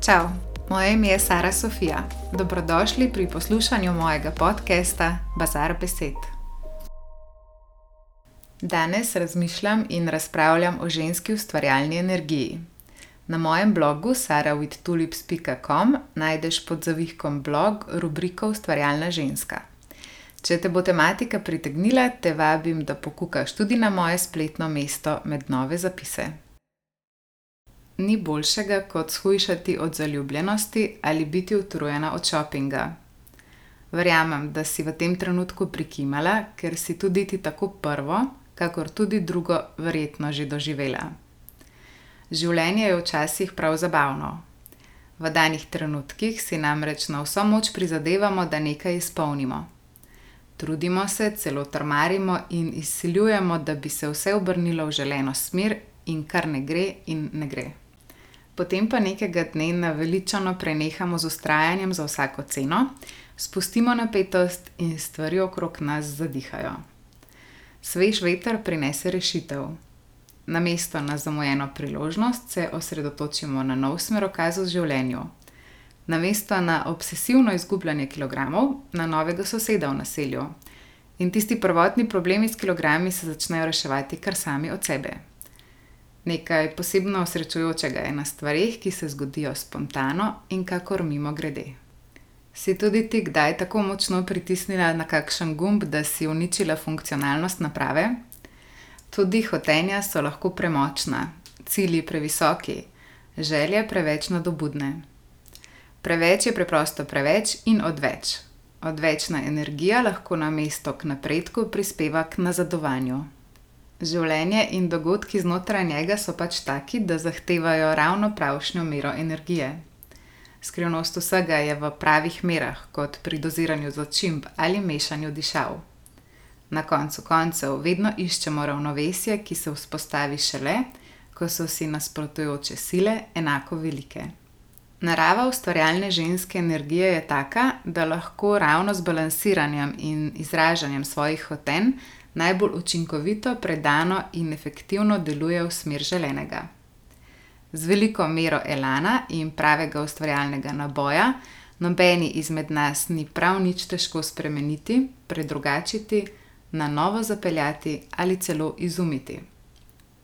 Čau, moje ime je Sara Sofija. Dobrodošli pri poslušanju mojega podcasta Bazar Besed. Danes razmišljam in razpravljam o ženski ustvarjalni energiji. Na mojem blogu sarawittulips.com najdeš pod zavihkom blog rubriko Ustvarjalna ženska. Če te bo tematika pritegnila, te vabim, da pokukaš tudi na moje spletno mesto med nove zapise. Ni boljšega, kot shujšati od zaljubljenosti ali biti utrujena od šopinga. Verjamem, da si v tem trenutku prikimala, ker si tudi ti tako prvo, kakor tudi drugo, verjetno že doživela. Življenje je včasih prav zabavno. V danih trenutkih si namreč na vso moč prizadevamo, da nekaj izpolnimo. Trudimo se, celo trmarimo in izsiljujemo, da bi se vse obrnilo v želeno smer, in kar ne gre, in ne gre. Potem pa nekega dne naveličano prenehamo z vztrajanjem za vsako ceno, spustimo napetost in stvari okrog nas zadihajo. Svež veter prinese rešitev. Namesto na zamujeno priložnost se osredotočimo na nov smerokaz v življenju namesto na obsesivno izgubljanje kilogramov, na novega soseda v naselju. In tisti prvotni problemi s kilogrami se začnejo reševati kar sami od sebe. Nekaj posebno srečujočega je na stvarih, ki se zgodijo spontano in kakor mimo grede. Si tudi ti kdaj tako močno pritisnila na kakšen gumb, da si uničila funkcionalnost naprave? Tudi hotenja so lahko premočna, cilji previsoki, želje preveč nadobudne. Preveč je preprosto preveč in odveč. Odvečna energija lahko na mesto k napredku prispeva k nazadovanju. Življenje in dogodki znotraj njega so pač taki, da zahtevajo ravno pravšnjo mero energije. Skrivnost vsega je v pravih merah, kot pri doziranju začimb ali mešanju dišav. Na koncu koncev vedno iščemo ravnovesje, ki se vzpostavi šele, ko so si nasprotujoče sile enako velike. Narava ustvarjalne ženske energije je taka, da lahko ravno z balansiranjem in izražanjem svojih hotenj najbolj učinkovito, predano in efektivno deluje v smer želenega. Z veliko mero elana in pravega ustvarjalnega naboja nobeni izmed nas ni prav nič težko spremeniti, predrugačiti, na novo zapeljati ali celo izumiti.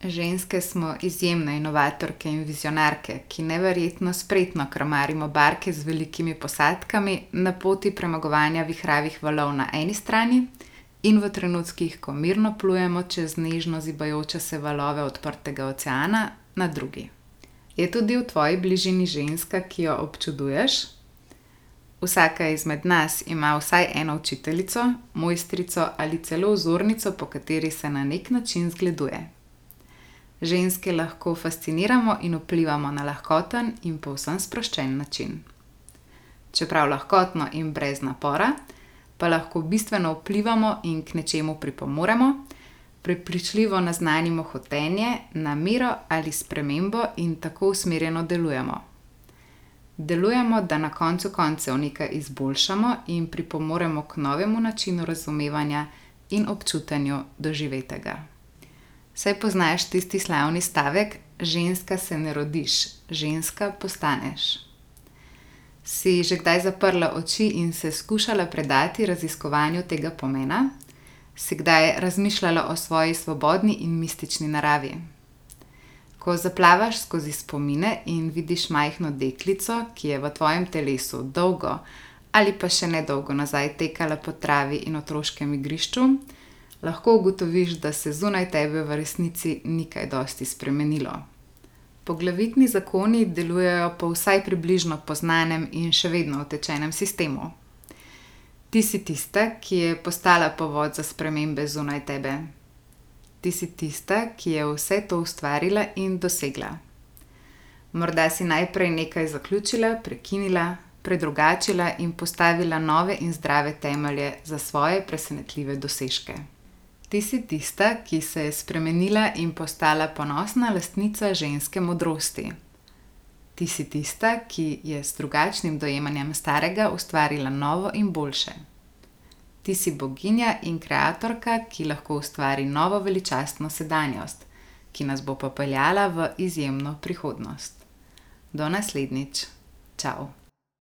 Ženske smo izjemne inovatorke in vizionarke, ki neverjetno spretno kramarimo barke z velikimi posadkami na poti premagovanja vihravih valov na eni strani in v trenutkih, ko mirno plujemo čez nežno zibajoče se valove odprtega oceana na drugi. Je tudi v tvoji bližini ženska, ki jo občuduješ? Vsaka izmed nas ima vsaj eno učiteljico, mojstrico ali celo vzornico, po kateri se na nek način zgleduje. Ženske lahko fasciniramo in vplivamo na lahkoten in povsem sproščen način. Čeprav lahkotno in brez napora, pa lahko bistveno vplivamo in k nečemu pripomoremo, prepričljivo naznanimo hotenje, namero ali spremembo in tako usmerjeno delujemo. Delujemo, da na koncu koncev nekaj izboljšamo in pripomoremo k novemu načinu razumevanja in občutanju doživetega. Saj poznaš tisti slavni stavek: Ženska se ne rodiš, ženska postaneš. Si že kdaj zaprla oči in se skušala predati raziskovanju tega pomena? Si kdaj razmišljala o svoji svobodni in mistični naravi? Ko zaplavaš skozi spomine in vidiš majhno deklico, ki je v tvojem telesu dolgo ali pa še nedolgo nazaj tekala po travi in otroškem igrišču, lahko ugotoviš, da se zunaj tebe v resnici ni kaj dosti spremenilo. Poglavitni zakoni delujejo po vsaj približno poznanem in še vedno utečenem sistemu. Ti si tista, ki je postala povod za spremembe zunaj tebe. Ti si tista, ki je vse to ustvarila in dosegla. Morda si najprej nekaj zaključila, prekinila, predrugačila in postavila nove in zdrave temelje za svoje presenetljive dosežke. Ti si tista, ki se je spremenila in postala ponosna lastnica ženske modrosti. Ti si tista, ki je s drugačnim dojemanjem starega ustvarila novo in boljše. Ti si boginja in ustvarjalka, ki lahko ustvari novo veličastno sedanjost, ki nas bo popeljala v izjemno prihodnost. Do naslednjič. Čau!